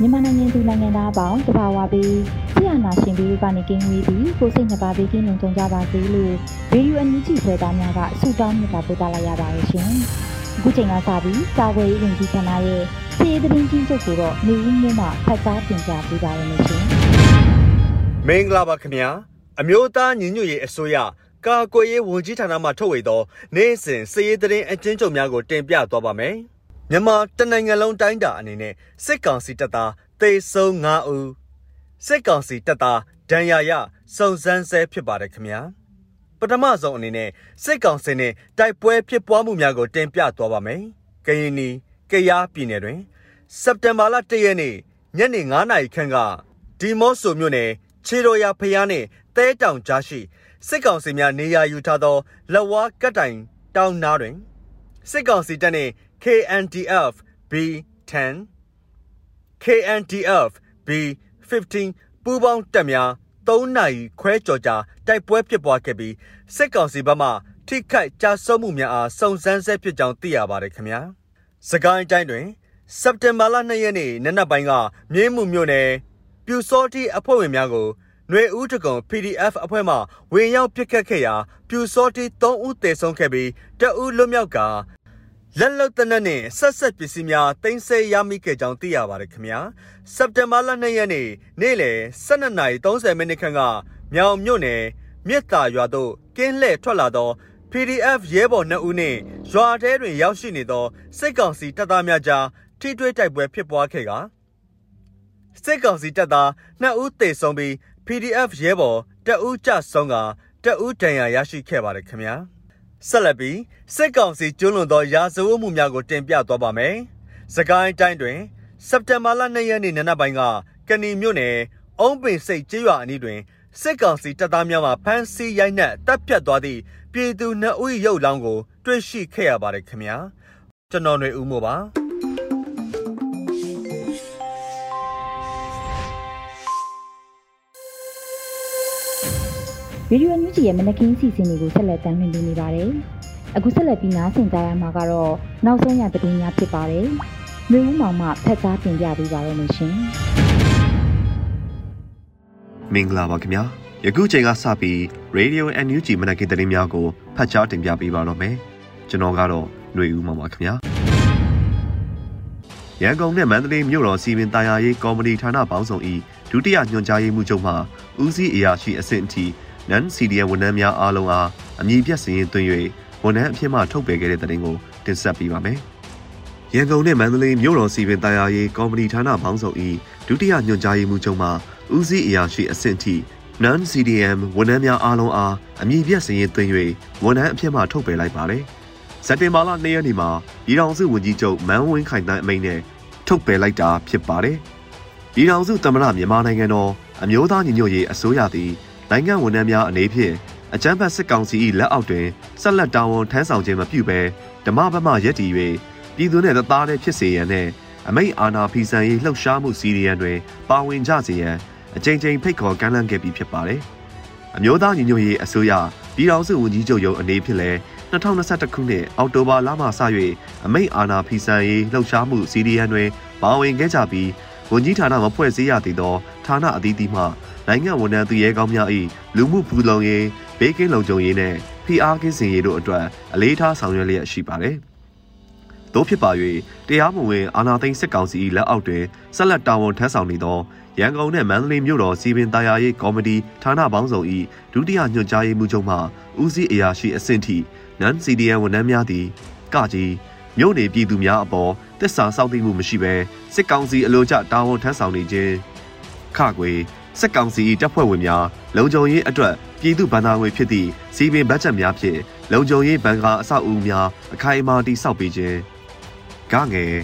မြန်မာနိုင်ငံသူနိုင်ငံသားအပေါင်းတဘာဝပြီးဆရာနာရှင်ပြီးကနေကင်းဝေးပြီးကိုစိတ်နှစ်ပါးပြီးကင်းလုံးကြုံကြပါစေလို့ရေဒီယိုအန်ယူဂျီဖွယ်သားများကဆုတောင်းမြတ်တာပို့သလိုက်ရပါတယ်ရှင်။အခုချိန်ကစပြီးစာဝေးဝင်ကြီးဌာနရဲ့စီးသတင်းကြီးချုပ်ကိုတော့နေဦးမြို့မှာဖတ်ကြားတင်ပြပေးပါရမရှင်။မင်္ဂလာပါခင်ဗျာ။အမျိုးသားညီညွတ်ရေးအစိုးရကာကွယ်ရေးဝန်ကြီးဌာနမှထုတ်ဝေသောနေ့စဉ်စည်ရေးသတင်းအကျဉ်းချုပ်များကိုတင်ပြသွားပါမယ်။ မြန်မာတနိုင်ငံလုံးတိုင်းတာအနေနဲ့စစ်ကောင်စီတပ်သားသေဆုံး9ဦးစစ်ကောင်စီတပ်သားဒဏ်ရာရစုံစမ်းဆဲဖြစ်ပါတယ်ခင်ဗျာပထမဆုံးအနေနဲ့စစ်ကောင်စီနဲ့တိုက်ပွဲဖြစ်ပွားမှုများကိုတင်ပြသွားပါမယ်ကရင်နီကယားပြည်နယ်တွင်စက်တင်ဘာလ1ရက်နေ့ညနေ9နာရီခန့်ကဒီမော့ဆိုမြို့နယ်ခြေတော်ရဖျားနှင့်တဲတောင်ကြားရှိစစ်ကောင်စီများနေရာယူထားသောလက်ဝါးကတ်တိုင်တောင်နားတွင်စစ်ကောင်စီတပ်နှင့် KNDF B10 KNDF B15 ပူးပေါင်းတပ်များ3နာရီခွဲကြော်ကြာတိုက်ပွဲဖြစ်ပွားခဲ့ပြီးစစ်ကောင်စီဘက်မှထိခိုက်ကြဆုံးမှုများအားစုံစမ်းဆဲဖြစ်ကြောင်းသိရပါတယ်ခင်ဗျာ။စကိုင်းတိုင်းတွင်စက်တင်ဘာလ2ရက်နေ့နနက်ပိုင်းကမြင်းမှုမြို့နယ်ပြူစောတိအဖွဲ့ဝင်များကိုຫນွေဦးတကုံ PDF အဖွဲ့မှဝင်ရောက်ပစ်ခတ်ခဲ့ရာပြူစောတိ3ဦးသေဆုံးခဲ့ပြီးတအူးလွတ်မြောက်က လက်လုံတနက်နဲ့ဆက်ဆက်ပစ္စည်းများတင်ဆက်ရမိခဲ့ကြောင်းသိရပါတယ်ခင်ဗျာစက်တင်ဘာလ2ရက်နေ့နေ့လယ်12:30မိနစ်ခန့်ကမြောင်မြို့နယ်မြစ်တာရွာသို့ကင်းလှည့်ထွက်လာသော PDF ရဲဘော်2ဦးနှင့်ရွာထဲတွင်ရောက်ရှိနေသောစစ်ကောင်စီတပ်သားများကြားထိတွေ့တိုက်ပွဲဖြစ်ပွားခဲ့ကစစ်ကောင်စီတပ်သား2ဦးသေဆုံးပြီး PDF ရဲဘော်2ဦးကြဆုံးက2ဦးဒဏ်ရာရရှိခဲ့ပါတယ်ခင်ဗျာ ဆက်လက်ပြီးစစ်ကောင်စီကျွလွန်သောရာဇဝတ်မှုများကိုတင်ပြသွားပါမယ်။စကိုင်းတိုင်းတွင်စက်တင်ဘာလ2ရက်နေ့နံနက်ပိုင်းကကဏီမြို့နယ်အုံးပင်စိတ်ကျေးရွာအနီးတွင်စစ်ကောင်စီတပ်သားများမှဖမ်းဆီးရိုက်နှက်တပ်ဖြတ်သွားသည့်ပြည်သူနှစ်ဦးရုပ်လောင်းကို တွေ့ရှိခဲ့ရပါတယ်ခင်ဗျာ။ကျွန်တော်ຫນွေဦးမို့ပါ။ ဗီဒီယိုအန်ယူဂျီရဲ့မနက်ခင်းစီစဉ်တွေကိုဆက်လက်တင်ပြနေပါတယ်။အခုဆက်လက်ပြီးနားဆင်ကြရမှာကတော့နောက်ဆုံးရသတင်းများဖြစ်ပါတယ်။မျိုးဦးမောင်မှဖက်ကြားတင်ပြပေးပါရမရှင်။မင်္ဂလာပါခင်ဗျာ။ယခုချိန်ကစပြီး Radio NUG မနက်ခင်းသတင်းများကိုဖတ်ကြားတင်ပြပေးပါတော့မယ်။ကျွန်တော်ကတော့ຫນွေဦးမောင်ပါခင်ဗျာ။ရန်ကုန်နဲ့မန္တလေးမြို့တော်စီမင်းတရားရေးကော်မတီဌာနပေါင်းစုံ၏ဒုတိယညွှန်ကြားရေးမှူးချုပ်မှဦးစီးအရာရှိအဆင့်အထိ non CDN ဝန်ထမ်းများအားလုံးအားအမည်ပြတ်စည်ရင်သွင်း၍ဝန်ထမ်းအဖြစ်မှထုတ်ပယ်ခဲ့တဲ့တဲ့တင်ကိုတင်ဆက်ပေးပါမယ်။ရန်ကုန်နဲ့မန္တလေးမြို့တော်စီပင်တရားရေးကော်မတီဌာနပေါင်းစုံ၏ဒုတိယညွှန်ကြားရေးမှူးချုပ်မှဦးစီးအရာရှိအဆင့်ထိ non CDM ဝန်ထမ်းများအားလုံးအားအမည်ပြတ်စည်ရင်သွင်း၍ဝန်ထမ်းအဖြစ်မှထုတ်ပယ်လိုက်ပါတယ်။စက်တင်ဘာလ2ရက်နေ့မှာပြည်ထောင်စုဝန်ကြီးချုပ်မန်းဝင်းခိုင်တန်းအမိန့်နဲ့ထုတ်ပယ်လိုက်တာဖြစ်ပါတယ်။ပြည်ထောင်စုသမ္မတမြန်မာနိုင်ငံတော်အမျိုးသားညီညွတ်ရေးအစိုးရသည် နိုင်ငံဝန်ထမ်းများအနေဖြင့်အကြမ်းဖက်စစ်ကောင်စီ၏လက်အောက်တွင်ဆက်လက်တာဝန်ထမ်းဆောင်ခြင်းမပြုဘဲဓမ္မဘက်မှရက်တည်၍ပြည်သူနှင့်သားတဲ့ဖြစ်စေရန်နှင့်အမိတ်အာဏာဖီဆန်ရေးလှုပ်ရှားမှုစီရီယံတွင်ပါဝင်ကြစေရန်အကြိမ်ကြိမ်ဖိတ်ခေါ်ကမ်းလှမ်းခဲ့ပြီးဖြစ်ပါတယ်။အမျိုးသားညီညွတ်ရေးအစိုးရပြည်ထောင်စုဝန်ကြီးချုပ်ရုံးအနေဖြင့်လည်း2021ခုနှစ်အောက်တိုဘာလမှစ၍အမိတ်အာဏာဖီဆန်ရေးလှုပ်ရှားမှုစီရီယံတွင်ပါဝင်ခဲ့ကြပြီးဝန်ကြီးဌာနမဖွဲ့စည်းရသေးသောဌာနအသီးသီးမှ နိုင်ငံဝန်ထမ်းသူရဲကောင်းများ၏လူမှုဖူလုံရေးဘေးကင်းလုံခြုံရေးနဲ့ဖိအားကင်းစင်ရေးတို့အတွက်အလေးထားဆောင်ရွက်လျက်ရှိပါတယ်သို့ဖြစ်ပါ၍တရားမဝင်အာဏာသိမ်းစစ်ကောင်စီလက်အောက်တွင်ဆက်လက်တာဝန်ထမ်းဆောင်နေသောရန်ကုန်နှင့်မန္တလေးမြို့တော်စီပင်တရားရေးကော်မတီဌာနပေါင်းစုံ၏ဒုတိယညွှန်ကြားရေးမှူးချုပ်မှဦးစီးအရာရှိအဆင့်ထိနန် CDN ဝန်ထမ်းများသည်ကကြီးမြို့နေပြည်သူများအပေါ်တစ္ဆာစောင့်သိမှုမရှိဘဲစစ်ကောင်စီအလို့ကျတာဝန်ထမ်းဆောင်နေခြင်းခကွေ စစ်ကောင်စီတပ်ဖွဲ့ဝင်များလုံခြုံရေးအတွက်ပြည်သူ့ဗန္ဒာငွေဖြစ်သည့်စီပင်ဘတ်ဂျက်များဖြင့်လုံခြုံရေးဘဏ်ကာအဆောက်အဦများအခိုင်အမာတည်ဆောက်ပေးခြင်းကငယ်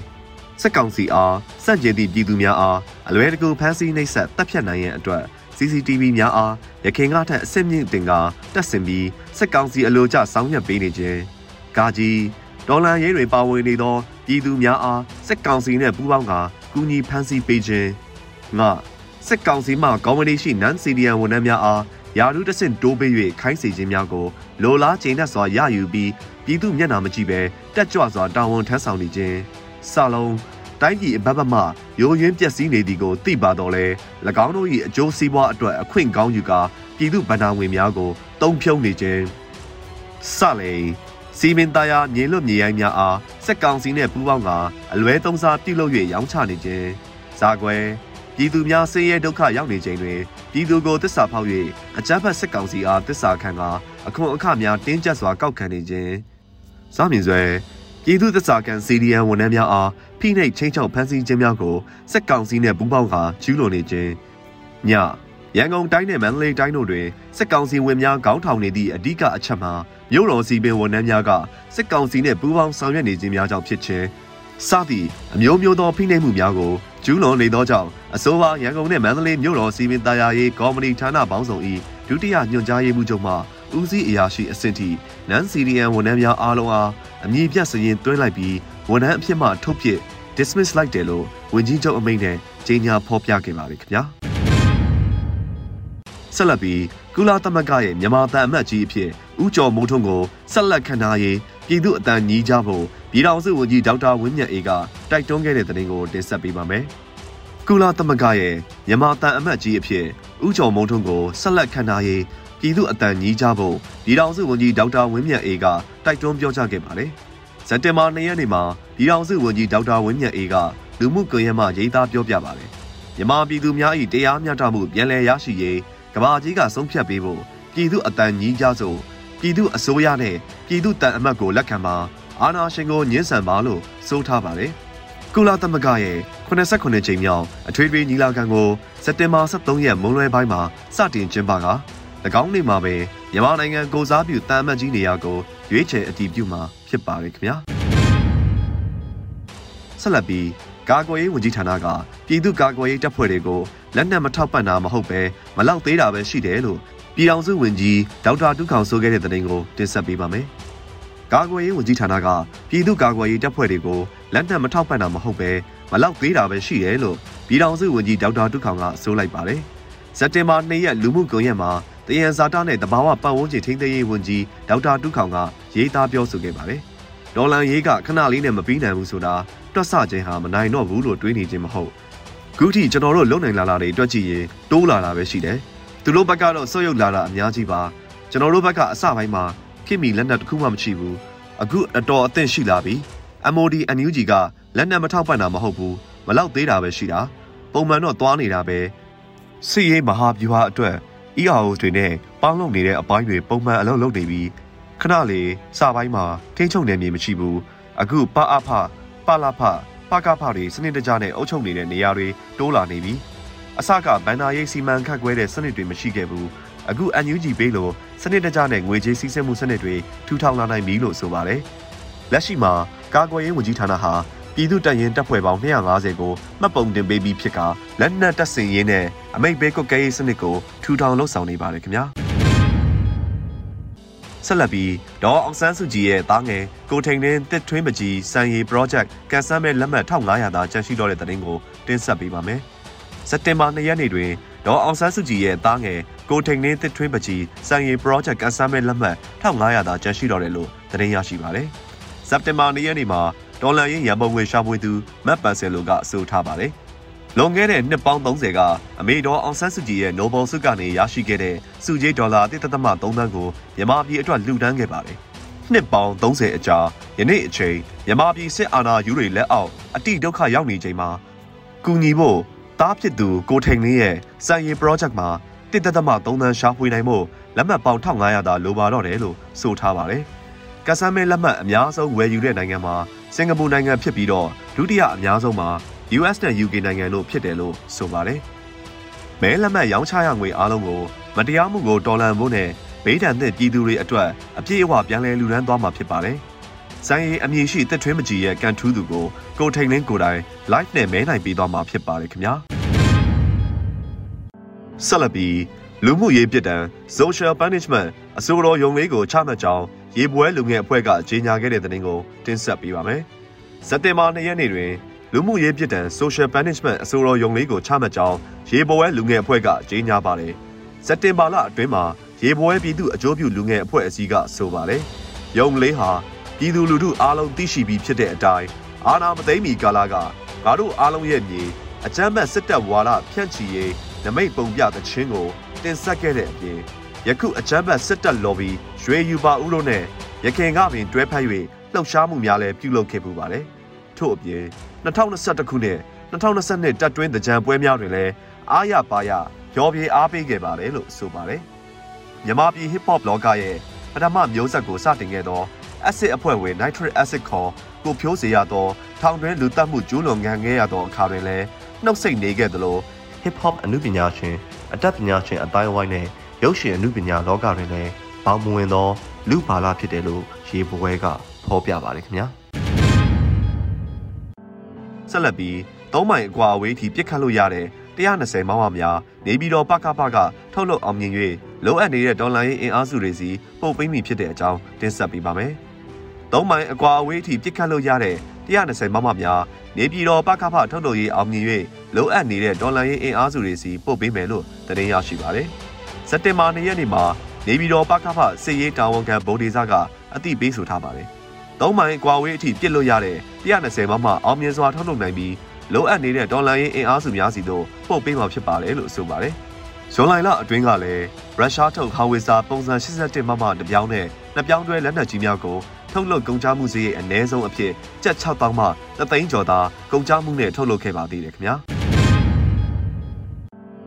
စက်ကောင်စီအားစန့်ကျင်သည့်ပြည်သူများအားအလွဲတကူဖမ်းဆီးနှိပ်စက်တပ်ဖြတ်နိုင်ရန်အတွက် CCTV များအားရခိုင်ကထက်အစစ်မြင့်တင်ကတက်ဆင်ပြီးစက်ကောင်စီအလိုကျဆောင်ရွက်ပေးနေခြင်းကာကြီးဒေါ်လာရေးတွေပါဝင်နေသောပြည်သူများအားစက်ကောင်စီနှင့်ပူးပေါင်းကာကူညီဖမ်းဆီးပေးခြင်းငါ စက်ကောင်စီမှကော်မတီရှိနန်စီဒီယန်ဝန်ထမ်းများအားယာရုတဆင့်တိုးပေး၍ခိုင်းစေခြင်းများကိုလိုလားချိန်နဲ့စွာရယူပြီးပြည်သူမျက်နှာမကြည့်ပဲတက်ကြွစွာတာဝန်ထမ်းဆောင်နေခြင်းစလုံးတိုင်းပြည်အဘဘမရိုးရင်းပျက်စီးနေသည်ကိုသိပါတော့လဲ၎င်းတို့၏အကျိုးစီးပွားအတွက်အခွင့်ကောင်းယူကာပြည်သူဗန္ဒာဝင်များကိုတုံ့ဖြုံနေခြင်းစလိန်စီမင်းသားရမြေလွတ်မြေရိုင်းများအားစက်ကောင်စီနှင့်ပူးပေါင်းကာအလွဲသုံးစားပြုလုပ်၍ရောင်းချနေခြင်းဇာကွယ် ပြည်သူများဆင်းရဲဒုက္ခရောက်နေချိန်တွင်ပြည်သူကိုတစ္ဆာဖောက်၍အကြမ်းဖက်စစ်ကောင်စီအားတစ္ဆာခံကာအခွန်အခများတင်းကျပ်စွာကောက်ခံနေခြင်းစားမြင်စွဲပြည်သူတစ္ဆာခံ CDN ဝန်ထမ်းများအားဖိနှိပ်ချင်းချောက်ဖမ်းဆီးခြင်းများကိုစက်ကောင်စီနှင့်ပူးပေါင်းကာကျူးလွန်နေခြင်းညရန်ကုန်တိုင်းနဲ့မန္တလေးတိုင်းတို့တွင်စစ်ကောင်စီဝင်များခေါင်းထောင်နေသည့်အ धिक အချက်မှာမြို့တော်စီပင်ဝန်ထမ်းများကစစ်ကောင်စီနှင့်ပူးပေါင်းဆောင်ရွက်နေခြင်းများကြောင့်ဖြစ်ခြင်းစသည့်အမျိုးမျိုးသောဖိနှိပ်မှုများကို ကျူးလွန်နေသောကြောင့်အဆိုပါရန်ကုန်နှင့်မန္တလေးမြို့တော်စီပင်တရားရေးကော်မတီဌာနပေါင်းစုံ၏ဒုတိယညွှန်ကြားရေးမှူးချုပ်မှဦးစီးအရာရှိအဆင့်ထိနန်စီရီယန်ဝန်ထမ်းများအားလုံးအားအမည်ပြစရင်တွဲလိုက်ပြီးဝန်ထမ်းအဖြစ်မှထုတ်ပစ် dismiss လိုက်တယ်လို့ဝန်ကြီးချုပ်အမိန့်နဲ့ကြေညာဖော်ပြခဲ့ပါပြီခင်ဗျာဆက်လက်ပြီးကုလသမဂ္ဂရဲ့မြန်မာတန်အမတ်ကြီးအဖြစ်ဦးကျော်မိုးထွန်းကိုဆက်လက်ခံထားရေး ပြည်သူအတန်ညီးကြဖို့ပြည်ထောင်စုဝန်ကြီးဒေါက်တာဝင်းမြတ်အေးကတိုက်တွန်းခဲ့တဲ့သတင်းကိုတင်ဆက်ပေးပါမယ်။ကုလသမဂ္ဂရဲ့မြန်မာတန်အမတ်ကြီးအဖြစ်ဦးကျော်မိုးထွန်းကိုဆက်လက်ခံထားရေးပြည်သူအတန်ညီးကြဖို့ပြည်ထောင်စုဝန်ကြီးဒေါက်တာဝင်းမြတ်အေးကတိုက်တွန်းပြောကြားခဲ့ပါတယ်။စက်တင်ဘာ၂ရက်နေ့မှာပြည်ထောင်စုဝန်ကြီးဒေါက်တာဝင်းမြတ်အေးကလူမှုကွန်ရက်မှာရေးသားပြောပြပါတယ်။မြန်မာပြည်သူများ၏တရားမျှတမှုပြန်လည်ရရှိရေးကဘာကြီးကဆုံးဖြတ်ပေးဖို့ပြည်သူအတန်ညီးကြစို့ ပြည်သူအစိုးရနဲ့ပြည်သူတန်အမတ်ကိုလက်ခံပါအာဏာရှင်ကိုညှဉ်းဆန်ပါလို့ဆိုထားပါတယ်။ကုလသမဂ္ဂရဲ့89ကြိမ်မြောက်အထွေထွေညီလာခံကိုစက်တင်ဘာ23ရက်မွန်းလွဲပိုင်းမှာစတင်ကျင်းပက၎င်းနေ့မှာပဲမြန်မာနိုင်ငံကိုစားပြုတန်အမတ်ကြီးနေရာကိုရွေးချယ်အတည်ပြုမှာဖြစ်ပါတယ်ခင်ဗျာ။ဆက်လက်ပြီးကာကွယ်ရေးဝန်ကြီးဌာနကပြည်သူ့ကာကွယ်ရေးတပ်ဖွဲ့တွေကိုလက်နက်မထောက်ပံ့တာမဟုတ်ပဲမလောက်သေးတာပဲရှိတယ်လို့ ပြည်ထောင်စုဝန်ကြီးဒေါက်တာတူးခေါင်ဆိုခဲ့တဲ့သတင်းကိုတင်ဆက်ပေးပါမယ်။ကာကွယ်ရေးဝန်ကြီးဌာနကပြည်သူ့ကာကွယ်ရေးတပ်ဖွဲ့တွေကိုလက်နက်မထောက်ပံ့တာမဟုတ်ပဲမလောက်သေးတာပဲရှိတယ်လို့ပြည်ထောင်စုဝန်ကြီးဒေါက်တာတူးခေါင်ကဆိုလိုက်ပါတယ်။စက်တင်ဘာ၂ရက်လူမှုကွန်ရက်မှာတယံဇာတာနဲ့တဘာဝပတ်ဝန်းကျင်ထိန်းသိမ်းရေးဝန်ကြီးဒေါက်တာတူးခေါင်ကရေးသားပြောဆိုခဲ့ပါတယ်။ဒေါ်လန်ရေးကခဏလေးနဲ့မပြီးနိုင်ဘူးဆိုတာတွက်ဆခြင်းဟာမနိုင်တော့ဘူးလို့တွေးနေခြင်းမဟုတ်ခုထိကျွန်တော်တို့လုံနိုင်လာတာတွေတွက်ကြည့်ရင်တိုးလာတာပဲရှိတယ် သူတို့ဘက်ကတော့ဆုတ်ယုတ်လာတာအများကြီးပါကျွန်တော်တို့ဘက်ကအစပိုင်းမှာခင်မီလက်နက်တစ်ခုမှမရှိဘူးအခုအတော်အသင့်ရှိလာပြီ MOD NUG ကလက်နက်မထောက်ပံ့တာမဟုတ်ဘူးမလောက်သေးတာပဲရှိတာပုံမှန်တော့သွားနေတာပဲစီရေးမဟာဗျူဟာအတွက် ERO တွေနဲ့ပေါင်းလုပ်နေတဲ့အပိုင်းတွေပုံမှန်အလုပ်လုပ်နေပြီးခဏလေးစပိုင်းမှာထိချုံနေမြေမရှိဘူးအခုပအဖပလာဖပကဖတွေစနစ်တကျနဲ့အုပ်ချုပ်နေတဲ့နေရာတွေတိုးလာနေပြီ အစကဘန်နာရေးစီမံခန့်ခွဲတဲ့စနစ်တွေမရှိခဲ့ဘူးအခု NUG ပေးလို့စနစ်တကျနဲ့ငွေကြေးစီးဆင်းမှုစနစ်တွေထူထောင်လာနိုင်ပြီလို့ဆိုပါတယ်လက်ရှိမှာကာကွယ်ရေးဝန်ကြီးဌာနဟာပြည်သူတပ်ရင်းတပ်ဖွဲ့ပေါင်း250ကိုမှတ်ပုံတင်ပေးပြီးဖြစ်ကလက်နက်တပ်ဆင်ရေးနဲ့အမိတ်ပေးကုတ်ကဲရေးစနစ်ကိုထူထောင်လှုပ်ဆောင်နေပါတယ်ခင်ဗျာဆက်လက်ပြီးဒေါ်အောင်ဆန်းစုကြည်ရဲ့သားငယ်ကိုထိန်နှင်းတစ်ထွင်းပကြီးစံရီ project ကန်ဆယ်မဲ့လက်မှတ်1500သာကျန်ရှိတော့တဲ့တဲ့တင်ကိုတင်ဆက်ပေးပါမယ်။ စက်တင်ဘာ2ရက်နေ့တွင်ဒေါ်အောင်ဆန်းစုကြည်ရဲ့သားငယ်ကိုထိန်နှင်းတစ်ထွင်းပကြီးစံရီ project ကန်ဆယ်မဲ့လက်မှတ်1500သာကျန်ရှိတော့တယ်လို့သတင်းရရှိပါတယ်။စက်တင်ဘာ2ရက်နေ့မှာဒေါ်လာရင်းရန်ပုံငွေရှာဖွေသူမတ်ပန်ဆယ်လိုကအဆိုထားပါတယ်။လွန်ခဲ့တဲ့နှစ်ပေါင်း30ကအမေတော်အောင်ဆန်းစုကြည်ရဲ့ Nobel ဆုကနေရရှိခဲ့တဲ့စုကြေးဒေါ်လာ1.3သန်းကိုမြန်မာပြည်အတွက်လှူဒန်းခဲ့ပါတယ်။နှစ်ပေါင်း30အကြာယနေ့အချိန်မြန်မာပြည်စစ်အာဏာယူတွေလက်အောက်အတိဒုက္ခရောက်နေချိန်မှာကူညီဖို့ တားဖြစ်သူကိုထိန်လင်းရဲ့စံရီ project မှာတစ်သက်သမ3သန်းရှာဖွေနိုင်မှုလက်မှတ်ပေါင်း1500တာလိုပါတော့တယ်လို့ဆိုထားပါတယ်။ကဆမ်းမဲလက်မှတ်အများဆုံးဝယ်ယူတဲ့နိုင်ငံမှာစင်ကာပူနိုင်ငံဖြစ်ပြီးတော့ဒုတိယအများဆုံးမှာ US နဲ့ UK နိုင်ငံလို့ဖြစ်တယ်လို့ဆိုပါတယ်။မဲလက်မှတ်ရောင်းချရငွေအားလုံးကိုမတရားမှုကိုတော်လှန်ဖို့နဲ့ဘေးဒဏ်သင့်ပြည်သူတွေအတွက်အပြည့်အဝပြန်လည်လူရန်သွားမှာဖြစ်ပါတယ်။ ဆိုင်ရီအမည်ရှိတက်ထွေးမကြီးရဲ့ကန်ထူးသူကိုကိုထိန်လင်းကိုတိုင် live နဲ့မဲနိုင်ပေးသွားမှာဖြစ်ပါတယ်ခင်ဗျာ။ဆက်လက်ပြီးလူမှုရေးပြည်တံ social punishment အစိုးရရုံးလေးကိုချမှတ်ကြောင်းရေပွဲလူငယ်အဖွဲ့ကကြေညာခဲ့တဲ့သတင်းကိုတင်ဆက်ပေးပါမယ်။စက်တင်ဘာ၂ရက်နေ့တွင်လူမှုရေးပြည်တံ social punishment အစိုးရရုံးလေးကိုချမှတ်ကြောင်းရေပွဲလူငယ်အဖွဲ့ကကြေညာပါတယ်။စက်တင်ဘာလအတွင်းမှာရေပွဲပြည်သူအကျိုးပြုလူငယ်အဖွဲ့အစည်းကဆိုပါတယ်။ရုံလေးဟာ ပြည်သူလူထုအားလုံးသိရှိပြီးဖြစ်တဲ့အတိုင်းအာဏာမသိမ်းမီကာလကငါတို့အားလုံးရဲ့မြေအကြမ်းဖက်စစ်တပ်ဝါဒဖြန့်ချီရေးနမိတ်ပုံပြသခြင်းကိုတင်ဆက်ခဲ့တဲ့အပြင်ယခုအကြမ်းဖက်စစ်တပ် lobby ရွှေယူပါဦးလို့နဲ့ရခင်ကပင်တွဲဖက်၍လှုပ်ရှားမှုများလည်းပြုလုပ်ခဲ့ပူပါတယ်။ထို့အပြင်2021ခုနှစ်2022တက်တွင်းတကြံပွဲများတွင်လည်းအားရပါရရောပြေအားပေးခဲ့ပါတယ်လို့ဆိုပါတယ်။မြမပြည် hip hop လောကရဲ့ပထမမျိုးဆက်ကိုစတင်ခဲ့သော acid အဖွဲ့ဝင် nitric acid ခေါ်ကိုဖြိုးစေရသောထောင်တွင်းလူတက်မှုကျူးလွန်ခံခဲ့ရသောအခါတွင်လည်းနှုတ်ဆက်နေခဲ့သလို hip hop အမှုပညာရှင်အတတ်ပညာရှင်အတိုင်းဝိုင်းနဲ့ရုပ်ရှင်အမှုပညာလောကတွင်လည်းပေါင်းမဝင်သော လူဘာလာဖြစ်တယ်လို့ရေပွဲကဖော်ပြပါတယ်ခင်ဗျာဆက်လက်ပြီး၃မိုင်အကွာအဝေးထိပြစ်ခတ်လို့ရတဲ့120မောင်းမများနေပြီးတော့ပကပကထုတ်လုပ်အောင်မြင်၍လိုအပ်နေတဲ့ဒေါ်လာရေးအင်အားစုတွေစီပို့ပေးမိဖြစ်တဲ့အကြောင်းတင်ဆက်ပေးပါမယ်။ သုံးမိုင်အကွာအဝေးအထိပြစ်ခတ်လို့ရတဲ့120မောင်းမများနေပြည်တော်ပကဖထုတ်လုပ်ရေးအောင်မြင်၍လိုအပ်နေတဲ့ဒေါ်လာရေးအင်အားစုတွေစီပို့ပေးမယ်လို့တင်ရရှိပါတယ်။စက်တင်ဘာ၂ရက်နေ့မှာနေပြည်တော်ပကဖစစ်ရေးတာဝန်ခံဗိုလ်ဒေသကအသိပေးဆိုထားပါတယ်။သုံးမိုင်ကွာဝေးအထိပြစ်လို့ရတဲ့120မမအောင်မြင်စွာထုတ်လုပ်နိုင်ပြီးလိုအပ်နေတဲ့ဒေါ်လာရင်းအင်အားစုများစီတို့ပို့ပေးမှာဖြစ်ပါတယ်လို့ဆိုပါတယ်။ဇွန်လလအတွင်းကလည်းရုရှားထုတ်ဟောင်ဝစ်ဇာပုံစံ81မမတပြောင်းနဲ့နှစ်ပြောင်းတွဲလက်နက်ကြီးများကို ထုတ်လုပ်ကုန်ကြမှုစရိတ်အနည်းဆုံးအဖြစ်ကျပ်6000မှ3သိန်းကျော်သာကုန်ကြမှုနဲ့ထုတ်လုပ်ခဲ့ပါသေးတယ်ခင်ဗျာ။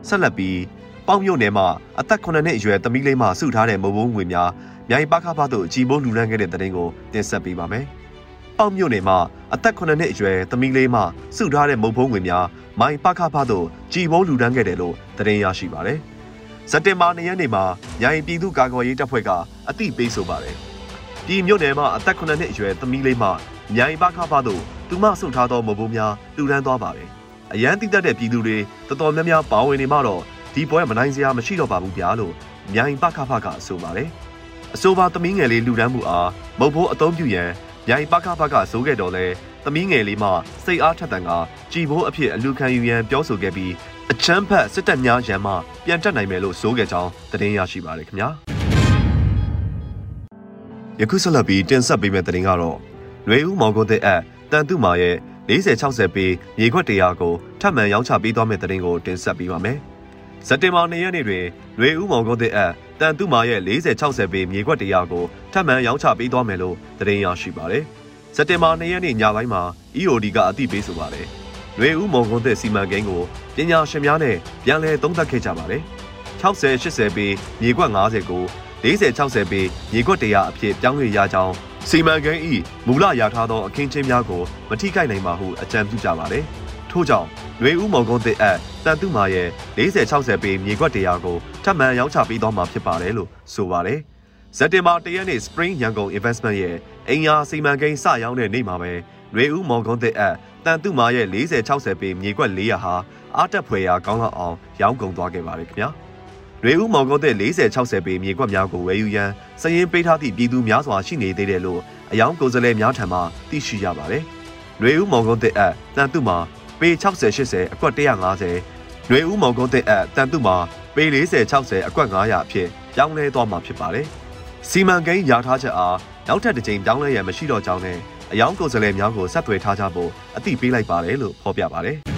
ဆက်လက်ပြီးပေါင်မြို့နယ်မှာအသက်9နှစ်အရွယ်သမီးလေးမှစုထားတဲ့မဘိုးငွေများမြိုင်ပခါဖသို့အကြည်ဘိုးလူလန်းခဲ့တဲ့တဲ့တင်ကိုတင်ဆက်ပေးပါမယ်။ပေါင်မြို့နယ်မှာအသက်9နှစ်အရွယ်သမီးလေးမှစုထားတဲ့မုတ်ဖုံးငွေများမိုင်ပခါဖသို့ကြည်ဘိုးလူလန်းခဲ့တယ်လို့သတင်းရရှိပါတယ်။စက်တင်ဘာ၂ရက်နေ့မှာမြိုင်ပြည်သူ့ကာကွယ်ရေးတပ်ဖွဲ့ကအသိပေးဆိုပါတယ်။ ဒီမြို့နယ်မှာအသက်9နှစ်အရွယ်သမီးလေးမှမြိုင်ပခါဖသို့သူမဆုတ်ထားသောမုတ်ဖုံးများလူလန်းသွားပါတယ်။အရန်တိတက်တဲ့ပြည်သူတွေတော်တော်များများပါဝင်နေမှတော့ဒီပွဲမနိုင်စရာမရှိတော့ပါဘူးဗျာလို့မြိုင်ပခဖကဆိုပါတယ်အဆိုပါသမီးငယ်လေးလူဒန်းမှုအားမုတ်ဖိုးအသုံးပြုရန်မြိုင်ပခဖကဆိုခဲ့တော်လဲသမီးငယ်လေးမှစိတ်အားထက်သန်ကကြည်ဘိုးအဖြစ်အလူခံယူရန်ပြောဆိုခဲ့ပြီးအချမ်းဖက်စစ်တပ်များရန်မှပြန်တက်နိုင်မယ်လို့ဆိုခဲ့ကြောင်းသတင်းရရှိပါတယ်ခင်ဗျာ ယခုဆက်လက်ပြီးတင်ဆက်ပေးမယ့်သတင်းကတော့လွေဦးမောင်ကုန်းတဲ့အပ်တန်တုမာရဲ့40 60ပေမြေခွက်တရားကိုထပ်မံရောင်းချပေးသွားမယ့်သတင်းကိုတင်ဆက်ပေးပါမယ်။စက်တင်ဘာ၂ရက်နေ့တွင်လွေဦးမောင်ကုန်းတဲ့အပ်တန်တုမာရဲ့40 60ပေမြေခွက်တရားကိုထပ်မံရောင်းချပေးသွားမယ်လို့သတင်းရရှိပါတယ်။စက်တင်ဘာ၂ရက်နေ့ညပိုင်းမှာ EOD ကအသိပေးဆိုပါတယ်။လွေဦးမောင်ကုန်းတဲ့စီမံကိန်းကိုပညာရှင်များနဲ့ပြန်လည်သုံးသပ်ခဲ့ကြပါတယ်။60 80ပေမြေခွက်90ကို 40 60ပေမြေခွက်တရားအဖြစ်ပြောင်းလဲရကြောင်းစီမံကိန်းဤမူလရထားသောအခင်းချင်းများကိုမထိခိုက်နိုင်ပါဟုအကြံပြုကြပါတယ်။ထို့ကြောင့်လွေဦးမောင်ကုန်းတဲ့အပ်တန်တုမာရဲ့40 60ပေမြေခွက်တရားကိုထပ်မံရောင်းချပေးသွားမှာဖြစ်ပါတယ်လို့ဆိုပါတယ်။ဇက်တင်ဘာ၁ရက်နေ့ Spring ရန်ကုန် Investment ရဲ့အင်အားစီမံကိန်းစရောင်းတဲ့နေ့မှာပဲလွေဦးမောင်ကုန်းတဲ့အပ်တန်တုမာရဲ့40 60ပေမြေခွက်400ဟာအားတက်ဖွယ်ရာကောင်းလောက်အောင်ရောင်းကုန်သွားခဲ့ပါတယ်ခင်ဗျာ။ ရွေဦးမောင်ကုန်းတဲ့40 60ပေမြေကွက်များကိုဝယ်ယူရန်စရင်ပေးထားသည့်ပြည်သူများစွာရှိနေသေးတယ်လို့အယောင်ကိုယ်စားလှယ်များထံမှသိရှိရပါတယ်။ရွေဦးမောင်ကုန်းတဲ့အတန်တုမှာပေ60 80အကွက်150ရွေဦးမောင်ကုန်းတဲ့အတန်တုမှာပေ40 60အကွက်900အဖြစ်ပြောင်းလဲသွားမှာဖြစ်ပါတယ်။စီမံကိန်းရထားချက်အားနောက်ထပ်တစ်ကြိမ်ပြောင်းလဲရန်မရှိတော့ကြောင်းနဲ့အယောင်ကိုယ်စားလှယ်များကိုဆက်သွယ်ထားကြဖို့အသိပေးလိုက်ပါတယ်လို့ဖော်ပြပါတယ်။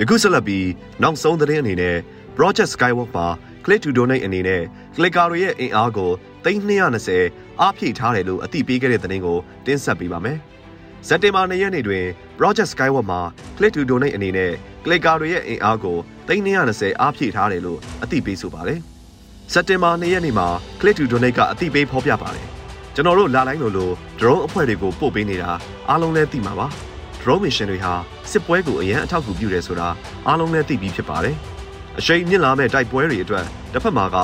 ယခုဆက်လက်ပြီးနောက်ဆုံးသတင်းအနေနဲ့ Project Skywalk မှာ Click to Donate အနေနဲ့ Clicker တွေရဲ့အင်အားကို3220အားဖြည့်ထားတယ်လို့အသိပေးခဲ့တဲ့သတင်းကိုတင်ဆက်ပေးပါမယ်။စက်တင်ဘာ၂ရက်နေ့တွင် Project Skyward မှာ Click to Donate အနေနဲ့ Clicker တွေရဲ့အင်အားကို3220အားဖြည့်ထားတယ်လို့အသိပေးဆိုပါတယ်။စက်တင်ဘာ၂ရက်နေ့မှာ Click to Donate ကအသိပေးဖော်ပြပါတယ်။ကျွန်တော်တို့လာတိုင်းလိုလို drone အဖွဲ့တွေကိုပို့ပေးနေတာအားလုံးလည်းသိမှာပါ။ drone mission တွေဟာစစ်ပွဲကိုအရန်အထောက်အကူပြုတယ်ဆိုတာအားလုံးလည်းသိပြီးဖြစ်ပါတယ်။ အရှိန်မြင့်လာမဲ့တိုက်ပွဲတွေအတွက်တစ်ဖက်မှာက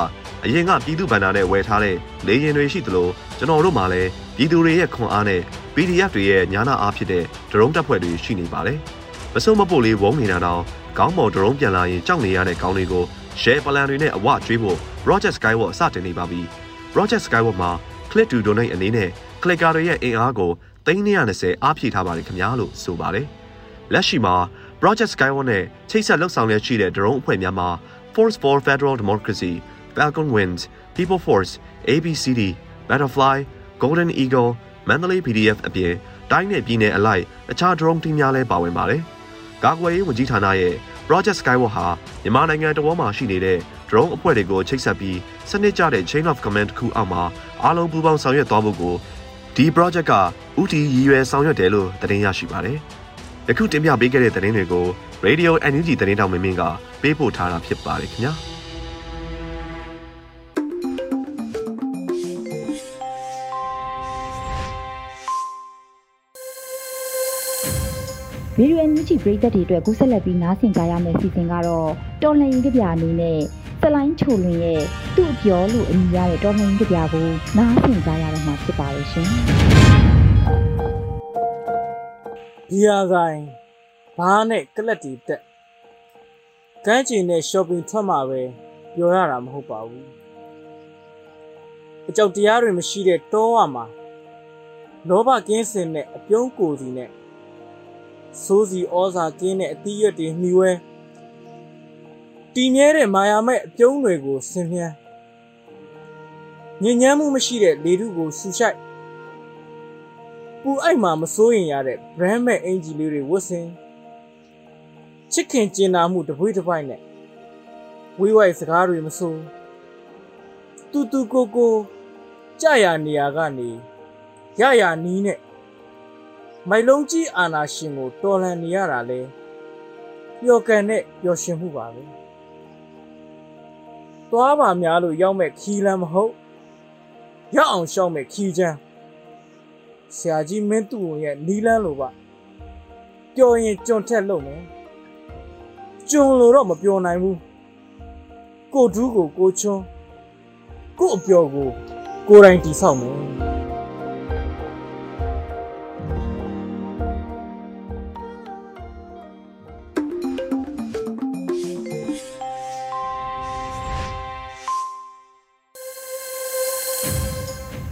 အရင်ကပြည်သူဗန္ဒာနဲ့ဝယ်ထားတဲ့လေရင်တွေရှိသလိုကျွန်တော်တို့မှာလည်းပြည်သူတွေရဲ့ခွန်အားနဲ့ PDF တွေရဲ့ညာနာအားဖြစ်တဲ့ drone တပ်ဖွဲ့တွေရှိနေပါတယ်။မစုံမပို့လေးဝုန်းနေတာတော့ခေါင်းမော် drone ပြန်လာရင်ကြောက်နေရတဲ့ကောင်းလေးကို share plan တွေနဲ့အဝကျွေးဖို့ Project Skyward စတင်နေပါပြီ။ Project Skyward မှာ click to donate အနေနဲ့ clicker တွေရဲ့အင်အားကို320အားဖြည့်ထားပါတယ်ခင်ဗျာလို့ဆိုပါတယ်။လက်ရှိမှာ Project Skyward နဲ့ချိတ်ဆက်လှုပ်ဆောင်ရရှိတဲ့ drone အဖွဲ့များမှာ Force for Federal Democracy, Falcon Winds, People Force, ABCD, Butterfly, Golden Eagle, Mandalay PDF အပြင်တိုင်းနယ်ပြည်နယ်အလိုက်အခြား drone team များလည်းပါဝင်ပါတယ်။ကာကွယ်ရေးဝန်ကြီးဌာနရဲ့ Project Skyward ဟာမြန်မာနိုင်ငံတော်မှာရှိနေတဲ့ drone အဖွဲ့တွေကိုချိတ်ဆက်ပြီးစနစ်ကျတဲ့ chain of command တစ်ခုအောက်မှာအားလုံးပူးပေါင်းဆောင်ရွက်သွားဖို့ကိုဒီ project ကဥတီရည်ရွယ်ဆောင်ရွက်တယ်လို့သတင်းရရှိပါတယ်။ ယခုတင်ပြပေးခဲ့တဲ့သတင်းတွေကို Radio NUG သတင်းတောင်မင်းမင်းကပေးပို့ထားတာဖြစ်ပါတယ်ခင်ဗျာ။။ဗီဒီယိုအန်ယူဂျီပရိသတ်တွေအတွက်ကူးဆက်လက်ပြီးနားဆင်ကြရမယ့်စီစဉ်ကတော့တော်လှန်ရေးကြပြအနေနဲ့စလိုင်းချိုလွင်ရဲ့သူ့အပြောလို့အမည်ရတဲ့တော်လှန်ရေးကြပြကိုနားဆင်ကြရတော့မှာဖြစ်ပါရဲ့ရှင်။ ဒီယာဆိုင်ဘားနဲ့ကလက်တီတက်ကန်းချင်နဲ့ shopping ထွက်မှာပဲပြောရတာမဟုတ်ပါဘူးအကြောက်တရားတွေမရှိတဲ့တောဝမှာလောဘကင်းစင်တဲ့အပြုံးကိုစီနဲ့စိုးစီဩဇာကင်းတဲ့အသီးရွက်တွေနှီးဝဲတီမြဲတဲ့မာယာမဲ့အပြုံးတွေကိုဆင်မြန်းညဉ့်ညမ်းမှုမရှိတဲ့လေထုကိုဆူရှိုက်ပူ အိုက်မှာမစိုးရင်ရတဲ့ brand မဲ့အင်ဂျီလေးတွေဝတ်ဆင်ချစ်ခင်ကျင်နာမှုတပွေးတစ်ပိုက်နဲ့ဝေးဝိုက်စကားတွေမစိုးတူတူကိုကိုကြာရနေရာကနေရရနီးနဲ့မိုက်လုံးကြီးအာနာရှင်ကိုတော်လှန်နေရတာလဲပျော်ကန်တဲ့ပျော်ရွှင်မှုပါပဲသွားပါများလို့ရောက်မဲ့ခီးလမ်းမဟုတ်ရောက်အောင်ရှောက်မဲ့ခီးချမ်း ဆရာကြီးမင်းသူ့ရဲ့နီးလန်းလိုပါပျော်ရင်ကြွန်ထက်လို့မယ်ကြွန်လို့တော့မပျော်နိုင်ဘူးကိုဒူးကိုကိုချွန်းကိုအပျော်ကိုကိုယ်တိုင်တိဆောက်မယ်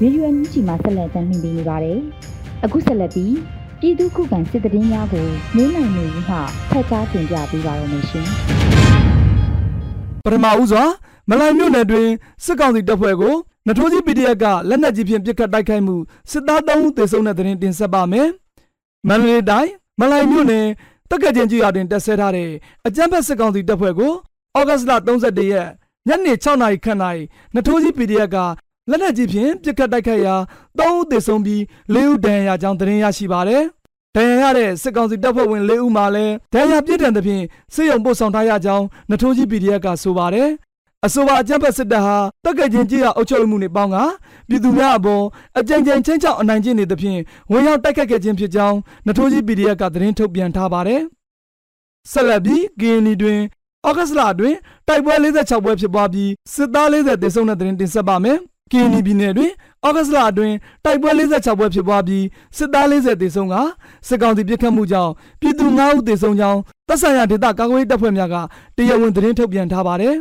ဗီဒီယိုအန်ယူဂျီမှာဆက်လက်တင်ပြနေပါတယ်။အခုဆက်လက်ပြီးပြည်သူခုခံစစ်တရင်များကိုမင်းနိုင်နေဦးမှဖတ်ကြားတင်ပြပေးပါရမရှင်ပထမဦးစွာမလိုင်မြို့နယ်တွင်စစ်ကောင်စီတပ်ဖွဲ့ကိုနထိုးကြီး PDF ကလက်နက်ကြီးဖြင့်ပစ်ခတ်တိုက်ခိုက်မှုစစ်သား3ဦးသေဆုံးတဲ့တဲ့တင်တင်ဆက်ပါမယ်။မန္တလေးတိုင်းမလိုင်မြို့နယ်တက္ကချင်းကြီးရွာတွင်တပ်ဆဲထားတဲ့အကြမ်းဖက်စစ်ကောင်စီတပ်ဖွဲ့ကိုဩဂတ်စ်လ31ရက်ညနေ6နာရီခန့်၌နထိုးကြီး PDF က လက်နက်ကြီးဖြင့်ပစ်ခတ်တိုက်ခိုက်ရာ3ဦးသေဆုံးပြီး4ဦးဒဏ်ရာရကြောင်းသတင်းရရှိပါတယ်။ဒဏ်ရာရတဲ့စစ်ကောင်စီတပ်ဖွဲ့ဝင်၄ဦးမှလည်းဒဏ်ရာပြင်းထန်သဖြင့်စစ်ရုံပို့ဆောင်ထားရကြောင်းနထိုးကြီး PDF ကဆိုပါတယ်။အဆိုပါအကြမ်းဖက်စစ်တပ်ဟာတက်ကချင်းကြီးရအုပ်ချုပ်မှုနေပေါင်းကပြည်သူများအပေါ်အကြိမ်ကြိမ်ချင်းချောက်အနိုင်ကျင့်နေသဖြင့်ဝင်ရောက်တိုက်ခတ်ခဲ့ခြင်းဖြစ်ကြောင်းနထိုးကြီး PDF ကသတင်းထုတ်ပြန်ထားပါတယ်။ဆက်လက်ပြီး KNY တွင်ဩဂတ်စ်လအတွင်းတိုက်ပွဲ46ပွဲဖြစ်ပွားပြီးစစ်သား40သေဆုံးတဲ့သတင်းတင်ဆက်ပါမယ်။ KNY ပြည်နယ်တွင်ဩဂတ်စ်လအတွင်းတိုက်ပွဲ46ပွဲဖြစ်ပွားပြီးစစ်သား40သေဆုံးကစစ်ကောင်စီပစ်ခတ်မှုကြောင့်ပြည်သူ9ဦးသေဆုံးကြောင်းတပ်ဆိုင်ရာဒေသကာကွယ်ရေးတပ်ဖွဲ့များကတရားဝင်သတင်းထုတ်ပြန်ထားပါတယ်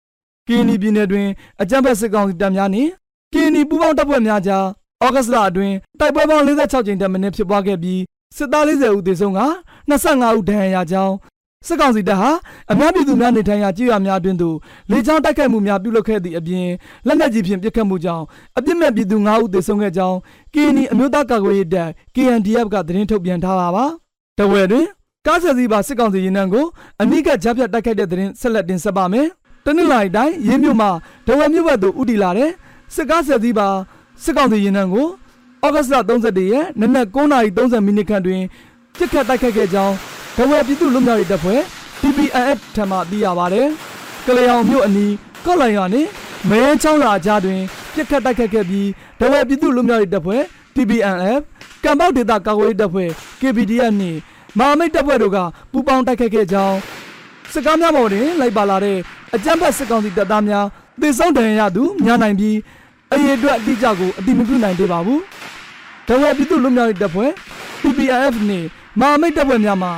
။ KNY ပြည်နယ်တွင်အကြမ်းဖက်စစ်ကောင်စီတပ်များနှင့် KNY ပူးပေါင်းတပ်ဖွဲ့များကြားဩဂတ်စ်လအတွင်းတိုက်ပွဲပေါင်း46ကြိမ်တက်မင်းဖြစ်ပွားခဲ့ပြီးစစ်သား40ဦးသေဆုံးက25ဦးဒဏ်ရာရကြောင်း စစ်ကောင်စီတပ်ဟာအများပြည်သူများနေထိုင်ရာကြေးရွာများအတွင်းသို့လေကြောင်းတိုက်ခိုက်မှုများပြုလုပ်ခဲ့သည့်အပြင်လက်နက်ကြီးဖြင့်ပစ်ခတ်မှုကြောင့်အပြစ်မဲ့ပြည်သူ9ဦးသေဆုံးခဲ့ကြောင်း KNY အမျိုးသားကာကွယ်ရေးတပ် KNDF ကသတင်းထုတ်ပြန်ထားပါပါ။တဝဲတွင်ကားဆက်စီးပါစစ်ကောင်စီရင်နှံကိုအမိကကြားဖြတ်တိုက်ခိုက်တဲ့သတင်းဆက်လက်တင်ဆက်ပါမယ်။တနင်္လာရီတိုင်းရင်းမြို့မှာဒဝဲမြို့ဘက်သို့ဥတီလာတဲ့စစ်ကားဆက်သီးပါစစ်ကောင်စီရင်နှံကိုဩဂတ်စ်လ31ရက်နနက်9:30မိနစ်ခန့်တွင်ပြစ်ခတ်တိုက်ခိုက်ခဲ့ကြောင်း ဒဝဲပြည်သူ့လူမျိုးရေးတပ်ဖွဲ့ PPNF ထံမှသိရပါတယ်။ကလျောင်မြို့အနီးကော့လိုင်ရွာနှင့်မဲရန်ချောင်းလာကြားတွင်ပြစ်ခတ်တိုက်ခိုက်ခဲ့ပြီးဒဝဲပြည်သူ့လူမျိုးရေးတပ်ဖွဲ့ PPNF ကံပေါက်ဒေသကာကွယ်ရေးတပ်ဖွဲ့ KPDF နှင့်မဟာမိတ်တပ်ဖွဲ့တို့ကပူးပေါင်းတိုက်ခိုက်ခဲ့ကြောင်းစစ်ကားများပေါ်တွင်လိုက်ပါလာတဲ့အကြမ်းဖက်စစ်ကောင်စီတပ်သားများသေဆုံးဒဏ်ရာရသူများနိုင်ပြီးအရေးအတွက်အတိအကျကိုအတိမပြုနိုင်သေးပါဘူး။ဒဝဲပြည်သူ့လူမျိုးရေးတပ်ဖွဲ့ PPIF နှင့်မဟာမိတ်တပ်ဖွဲ့များမှ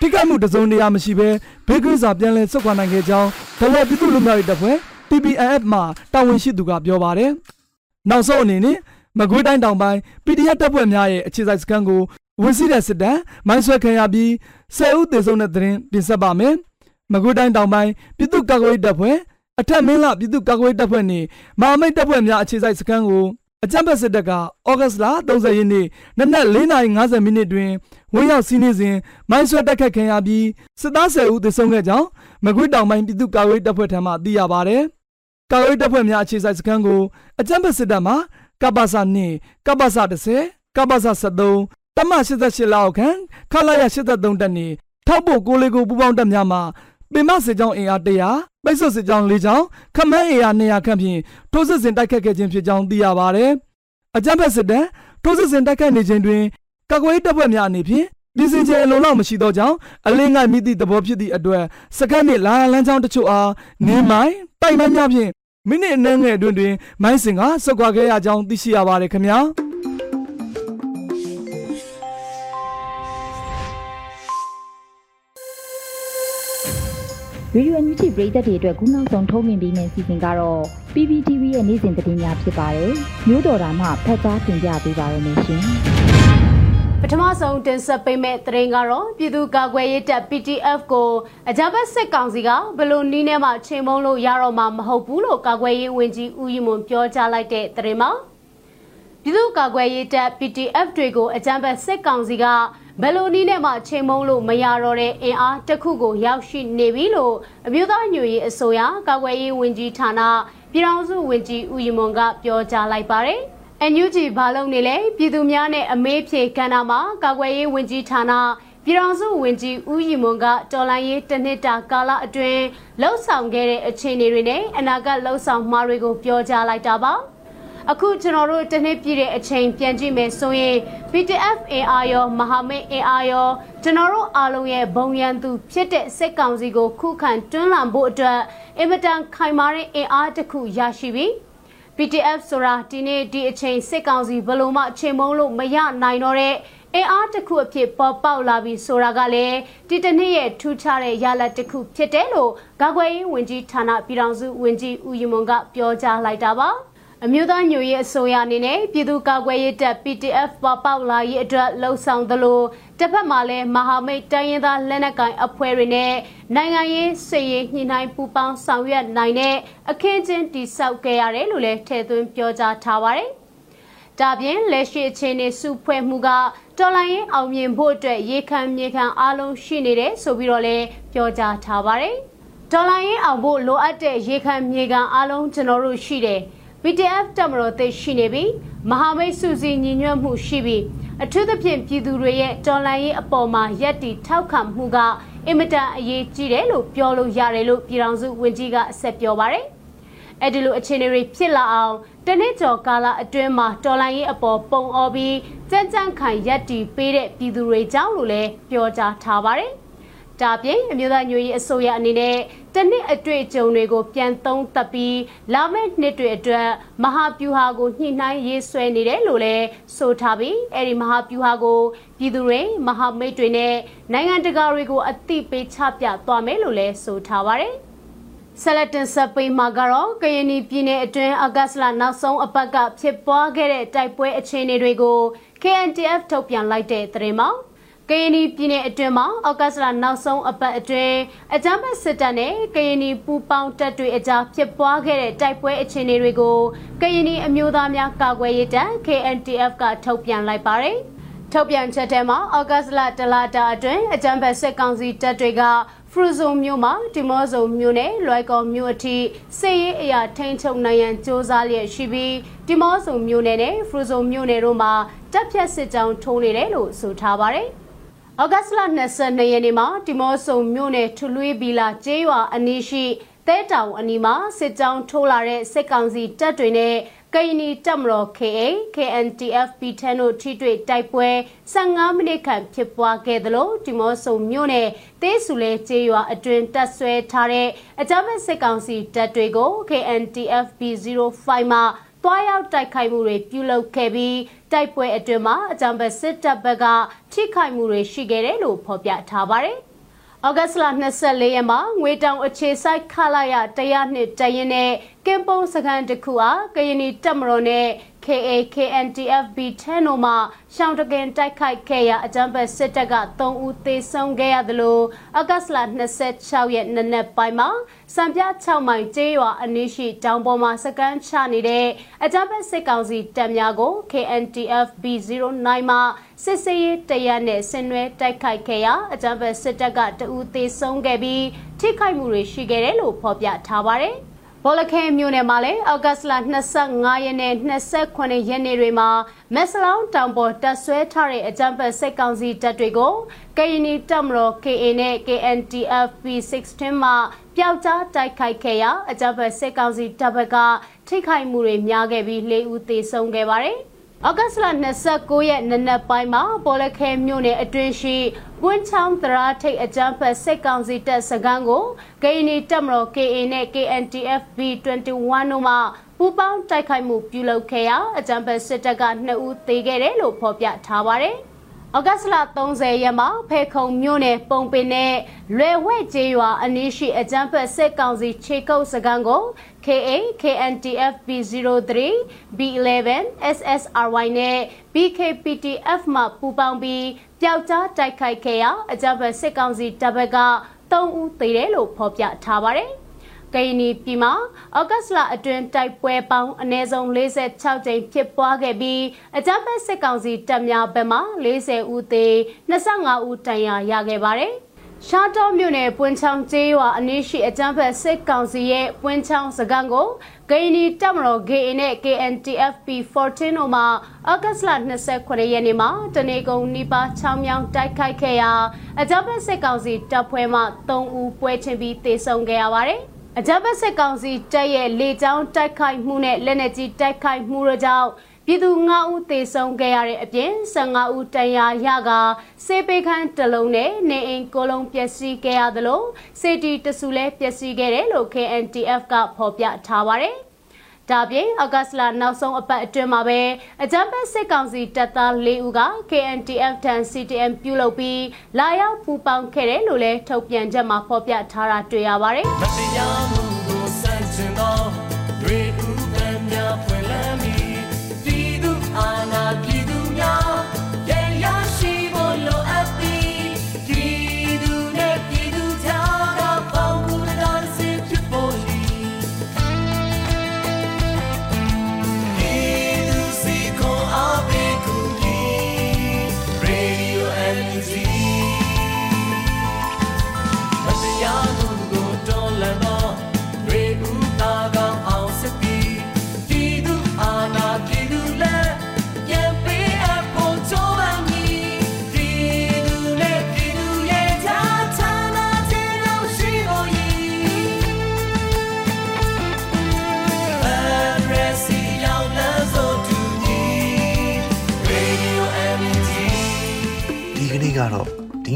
ထိခိုက်မှုတစုံတရာမရှိဘဲဘေးကင်းစွာပြန်လည်ဆုတ်ခွာနိုင်ခဲ့ကြောင်းဒဝဲပြည်သူ့လူမျိုးရေးတပ်ဖွဲ့ PPIF မှတာဝန်ရှိသူကပြောပါတယ်။နောက်ဆုံးအနေနဲ့မကွေးတိုင်းတောင်ပိုင်း PDF တပ်ဖွဲ့များရဲ့အခြေစိုက်စခန်းကိုဝင်စီးတဲ့စစ်တပ်မိုင်းဆွဲခံရပြီးဆယ်ဦးသေဆုံးတဲ့တဲ့တင်ဆက်ပါမယ်။မကွေးတိုင်းတောင်ပိုင်းပြည်သူ့ကာကွယ်ရေးတပ်ဖွဲ့အထက်မင်းလပြည်သူ့ကာကွယ်ရေးတပ်ဖွဲ့နှင့်မဟာမိတ်တပ်ဖွဲ့များအခြေစိုက်စခန်းကို အကြမ်းဖက်စစ်တပ်ကဩဂတ်စ်လ30ရက်နေ့နနက်4:50မိနစ်တွင်ဝင်ရောက်စီးနင်းစဉ်မိုင်းဆွဲတိုက်ခတ်ခံရပြီးစစ်သား10ဦးသေဆုံးခဲ့ကြောင်းမကွေးတောင်ပိုင်းပြည်သူ့ကာကွယ်ရေးတပ်ဖွဲ့ထံမှသိရပါဗျ။ကာကွယ်ရေးတပ်ဖွဲ့များအခြေစိုက်စခန်းကိုအကြမ်းဖက်စစ်တပ်မှကပ္ပစနှင့်ကပ္ပစ10ကပ္ပစ73တမ88လောက်ခန့်ခလာရ83တက်နေထောက်ဖို့ကိုလေးကိုပူပေါင်းတပ်များမှ ပင်မစစ်ကြောင်းအင်အား100ပိတ်ဆို့စစ်ကြောင်း၄ကြောင်းခမန်းအင်အား200ခန့်ဖြင့်ထိုးစစ်ဆင်တိုက်ခတ်ခဲ့ခြင်းဖြစ်ကြောင်းသိရပါဗျ။အကြမ်းဖက်စစ်တပ်ထိုးစစ်ဆင်တိုက်ခတ်နေခြင်းတွင်ကာကွယ်ရေးတပ်ဖွဲ့များအနေဖြင့်ဒီစင်ချေအလုံးလောက်မရှိသောကြောင့်အလင်းငိုက်မိသည့်သဘောဖြစ်သည့်အတွက်စကတ်နှင့်လာလန်းချောင်းတချို့အားနင်းမိုင်းတိုက်မိုင်းများဖြင့်မိနစ်အနည်းငယ်အတွင်းတွင်မိုင်းစင်ကဆုတ်ခွာခဲ့ရကြောင်းသိရှိရပါတယ်ခင်ဗျာ။။ ရေဒီယိုအန်ယူဂျီပရိသတ်တွေအတွက်ခုနောက်ဆုံးထုတ်လွှင့်ပေးမယ့်စီစဉ်ကတော့ PPTV ရဲ့နေ့စဉ်သတင်းများဖြစ်ပါတယ်။မျိုးတော်တာမှဖတ်ကြားတင်ပြပေးပါရမရှင်။ပထမဆုံးတင်ဆက်ပေးမယ့်သတင်းကတော့ပြည်သူ့ကာကွယ်ရေးတပ် PTF ကိုအကြမ်းဖက်စစ်ကောင်စီကဘလို့နီးနဲ့မှချိန်မုံလို့ရတော့မှာမဟုတ်ဘူးလို့ကာကွယ်ရေးဝန်ကြီးဦးရီမွန်ပြောကြားလိုက်တဲ့သတင်းမှာပြည်သူ့ကာကွယ်ရေးတပ် PTF တွေကိုအကြမ်းဖက်စစ်ကောင်စီက ဘယ်လိုနည်းနဲ့မှချိန်မုံလို့မရတော့တဲ့အင်အားတစ်ခုကို ရောက်ရှိနေပြီလို့အမျိုးသားညွရေးအစိုးရကာကွယ်ရေးဝန်ကြီးဌာနပြည်ထောင်စုဝန်ကြီးဦးရီမွန်ကပြောကြားလိုက်ပါတယ်။ NUG ဘာလုံးနေလဲပြည်သူများနဲ့အမေးဖြေကဏ္ဍမှာကာကွယ်ရေးဝန်ကြီးဌာနပြည်ထောင်စုဝန်ကြီးဦးရီမွန်ကတော်လိုင်းရေးတစ်နှစ်တာကာလအတွင်းလှုပ်ဆောင်ခဲ့တဲ့အခြေအနေတွေနဲ့အနာဂတ်လှုပ်ဆောင်မှာတွေကိုပြောကြားလိုက်တာပါ အခုကျွန်တော်တို့တနေ့ပြည့်တဲ့အချိန်ပြန်ကြည့်မယ်ဆိုရင် PTF AR ရောမဟာမိတ် AR ရောကျွန်တော်တို့အားလုံးရဲ့ဘုံရန်သူဖြစ်တဲ့စစ်ကောင်စီကိုခုခံတွန်းလှန်ဖို့အတွက်အင်မတန်ခိုင်မာတဲ့အင်အားတစ်ခုရရှိပြီး PTF ဆိုတာဒီနေ့ဒီအချိန်စစ်ကောင်စီဘယ်လိုမှချိန်မုံလို့မရနိုင်တော့တဲ့အင်အားတစ်ခုအဖြစ်ပေါ်ပေါက်လာပြီးဆိုတာကလည်းဒီတနေ့ရဲ့ထူးခြားတဲ့ရလဒ်တစ်ခုဖြစ်တယ်လို့ကာကွယ်ရေးဝန်ကြီးဌာနပြည်ထောင်စုဝန်ကြီးဦးရီမွန်ကပြောကြားလိုက်တာပါ အမျိုးသားညွရေးအစိုးရအနေနဲ့ပြည်သူ့ကာကွယ်ရေးတပ် PTF ပေါ်ပေါက်လာရေးအတွက်လှုံ့ဆော်သလိုတစ်ဖက်မှာလည်းမဟာမိတ်တိုင်းရင်းသားလက်နက်ကိုင်အဖွဲ့တွေနဲ့နိုင်ငံရေးစစ်ရေးညှိနှိုင်းပူးပေါင်းဆောင်ရွက်နိုင်တဲ့အခင်းချင်းတိစောက်ခဲ့ရတယ်လို့လည်းထည့်သွင်းပြောကြားထားပါတယ်။ဒါပြင်လက်ရှိအခြေအနေစုဖွဲ့မှုကတော်လိုင်းရင်အောင်မြင်ဖို့အတွက်ရေခံမြေခံအားလုံးရှိနေတယ်ဆိုပြီးတော့လည်းပြောကြားထားပါတယ်။ဒေါ်လာရင်းအောင်ဖို့လိုအပ်တဲ့ရေခံမြေခံအားလုံးကျွန်တော်တို့ရှိတယ်။ BTF တက်မတော်သိရှိနေပြီးမဟာမိတ်စုစည်းညီညွတ်မှုရှိပြီးအထူးသဖြင့်ပြည်သူတွေရဲ့တော်လှန်ရေးအပေါ်မှာရက်တီထောက်ခံမှုကအင်မတန်အရေးကြီးတယ်လို့ပြောလို့ရတယ်လို့ပြည်ထောင်စုဝန်ကြီးကအဆက်ပြောပါတယ်။အဲ့ဒီလိုအခြေအနေတွေဖြစ်လာအောင်တနေ့ကျော်ကာလအတွင်းမှာတော်လှန်ရေးအပေါ်ပုံအော်ပြီးကြမ်းကြမ်းခံရက်တီပေးတဲ့ပြည်သူတွေကြောင့်လို့လည်းပြောကြားထားပါတယ်။ ဒါပြင်အမျိုးသားညွရေးအစိုးရအနေနဲ့တနစ်အတွေ့အကြုံတွေကိုပြန်သုံးသပ်ပြီးလာမယ့်နှစ်တွေအတွက်မဟာဗျူဟာကိုညှိနှိုင်းရေးဆွဲနေတယ်လို့လည်းဆိုထားပြီးအဲ့ဒီမဟာဗျူဟာကိုပြည်သူတွေမဟာမိတ်တွေနဲ့နိုင်ငံတကာတွေကိုအသိပေးချပြသွားမယ်လို့လည်းဆိုထားပါတယ်ဆလတင်ဆပိမာကတော့ကရင်ပြည်နယ်အတွင်းအဂတ်စ်လနောက်ဆုံးအပတ်ကဖြစ်ပွားခဲ့တဲ့တိုက်ပွဲအခြေအနေတွေကို KNTF ထုတ်ပြန်လိုက်တဲ့သတင်းမှာ ကရင်ပြည်နယ်အတွင်းမှာအောက်ကစလာနောက်ဆုံးအပတ်အတွင်းအကြမ်းဖက်စစ်တပ်နဲ့ကရင်ပူပေါင်းတပ်တွေအကြားဖြစ်ပွားခဲ့တဲ့တိုက်ပွဲအခြေအနေတွေကိုကရင်အမျိုးသားများကာကွယ်ရေးတပ် KNTF ကထုတ်ပြန်လိုက်ပါတယ်။ထုတ်ပြန်ချက်ထဲမှာအောက်ကစလာတလာတာအတွင်းအကြမ်းဖက်စစ်ကောင်စီတပ်တွေကဖဖရူဇုံမြို့မှာဒီမော့ဇုံမြို့နယ်လွိုက်ကော်မြို့အထိစစ်ရေးအရာထိန်းချုပ်နိုင်ရန်စ조사လျက်ရှိပြီးဒီမော့ဇုံမြို့နယ်နဲ့ဖရူဇုံမြို့နယ်တို့မှာတပ်ဖြတ်စစ်ကြောင်းထိုးနေတယ်လို့ဆိုထားပါတယ်။ ဩဂတ်စ်လ22ရက်နေ့မှာဒီမော့ဇုံမြို့နယ်ထလွေးဘီလာကျေးရွာအနီးရှိတဲတောင်အနီးမှာစစ်ကြောင်းထိုးလာတဲ့စစ်ကောင်စီတပ်တွေနဲ့ကရင်နီတပ်မတော် KA KNTF P10 တို့ထိတွေ့တိုက်ပွဲ15မိနစ်ခန့်ဖြစ်ပွားခဲ့သလိုဒီမော့ဆုံမြို့နယ်တေးဆူလဲကျေးရွာအတွင်တပ်ဆွဲထားတဲ့အကြမ်းဖက်စစ်ကောင်စီတပ်တွေကို KNTF P05 မှ တွားရောက်တိုက်ခိုက်မှုတွေပြုလုပ်ခဲ့ပြီးတိုက်ပွဲအတွင်းမှာအကြမ်းဖက်စစ်တပ်ဘက်ကထိခိုက်မှုတွေရှိခဲ့တယ်လို့ဖော်ပြထားပါတယ်။ဩဂတ်စ်လ24ရက်မှာငွေတောင်အခြေစိုက်ခလာရတရားနှစ်တရင်နဲ့ကင်ပုံစကန်တစ်ခုအားကရင်နီတပ်မတော်နဲ့ KA KNTF B10 တို့မှရှောင်းတကင်တိုက်ခိုက်ခဲ့ရာအကြမ်းဖက်စစ်တပ်က3ဦးသေဆုံးခဲ့ရသလိုဩဂတ်စ်လ26ရက်နေ့နက်ပိုင်းမှာစံပြ6မိုင်ကျေးရွာအနီးရှိတောင်ပေါ်မှာစကန်ချနေတဲ့အကြမ်းဖက်စစ်ကောင်စီတပ်များကို KNTF B09 မှစစ်စေးရေးတရက်နဲ့ဆင်နွှဲတိုက်ခိုက်ခဲ့ရာအကြမ်းဖက်စစ်တပ်ကတဦးသေဆုံးခဲ့ပြီးထိခိုက်မှုတွေရှိခဲ့တယ်လို့ဖော်ပြထားပါတယ်။ ဘောလခဲမြို့နယ်မှာလည်းအောက်ဂတ်စ်လ25ရက်နဲ့29ရက်နေ့တွေမှာမက်စလောင်းတောင်ပေါ်တပ်ဆွဲထားတဲ့အကြမ်းဖက်စစ်ကောင်စီတပ်တွေကိုကရင်နီတပ်မတော် KA နဲ့ KNTF P16 မှပျောက်ကြားတိုက်ခိုက်ခဲ့ရာအကြမ်းဖက်စစ်ကောင်စီတပ်ဘက်ကထိခိုက်မှုတွေများခဲ့ပြီး၄ဦးသေဆုံးခဲ့ပါတယ်။ ဩဂတ်စ်လ29ရက်နေ့နက်ပိုင်းမှာပေါ်လခဲမြို့နယ်အတွင်းရှိဝင်းချောင်းသရာထိတ်အကြမ်းဖက်စစ်ကောင်စီတပ်စခန်းကိုဂိနီတပ်မတော် KA နဲ့ KNTF B21 တို့မှပူးပေါင်းတိုက်ခိုက်မှုပြုလုပ်ခဲ့ရာအကြမ်းဖက်စစ်တပ်က2ဦးသေခဲ့တယ်လို့ဖော်ပြထားပါတယ်။ဩဂတ်စ်လ30ရက်မှာဖေခုံမြို့နယ်ပုံပင်နဲ့လွယ်ဝဲကျေးရွာအနီးရှိအကြမ်းဖက်စစ်ကောင်စီခြေကုပ်စခန်းကို KA KNTF B03 B11 SSRY နဲ့ BKPTF မှပူးပေါင်းပြီးပျောက်ကြားတိုက်ခိုက်ခဲ့ရာအကြမ်းဖက်စစ်ကောင်စီတပ်ဘက်က3ဦးသေတယ်လို့ဖော်ပြထားပါတယ်။ကရင်နီပြည်မှာဩဂတ်လအတွင်းတိုက်ပွဲပေါင်းအနည်းဆုံး46ကြိမ်ဖြစ်ပွားခဲ့ပြီးအကြမ်းဖက်စစ်ကောင်စီတပ်များဘက်မှ40ဦးသေ25ဦးတန်ရာရခဲ့ပါတယ်။ ရှားတော်မြို့နယ်ပွင့်ချောင်းကျေးရွာအနီးရှိအကြမ်းဖက်စစ်ကောင်စီရဲ့ပွင့်ချောင်းစကန်ကိုဂိနီတပ်မတော် GA နဲ့ KNTFP 14တို့မှဩဂတ်လ29ရက်နေ့မှာတနေကုန်နီပါချောင်းမြောင်းတိုက်ခိုက်ခဲ့ရာအကြမ်းဖက်စစ်ကောင်စီတပ်ဖွဲ့မှ3ဦးပွဲချင်းပြီးတေဆုံးခဲ့ရပါတယ်။အကြမ်းဖက်စစ်ကောင်စီတပ်ရဲ့လေကြောင်းတိုက်ခိုက်မှုနဲ့လက်နက်ကြီးတိုက်ခိုက်မှုတို့ကြောင့် ပြည်သူ9ဦးသေဆုံးခဲ့ရတဲ့အပြင်15ဦးတန်ရာရကစေပေခန်းတလုံးနဲ့နေအိမ်ကိုလုံးပျက်စီးခဲ့ရသလိုစေတီတဆူလဲပျက်စီးခဲ့တယ်လို့ KNTF ကဖော်ပြထားပါတယ်။ဒါပြင်အောဂတ်လနောက်ဆုံးအပတ်အတွင်းမှာပဲအကြမ်းဖက်စစ်ကောင်စီတပ်သား၄ဦးက KNTF တန် CTM ပြုလုပ်ပြီးလာရောက်ပူးပေါင်းခဲ့တယ်လို့လည်းထုတ်ပြန်ချက်မှာဖော်ပြထားတာတွေ့ရပါတယ်။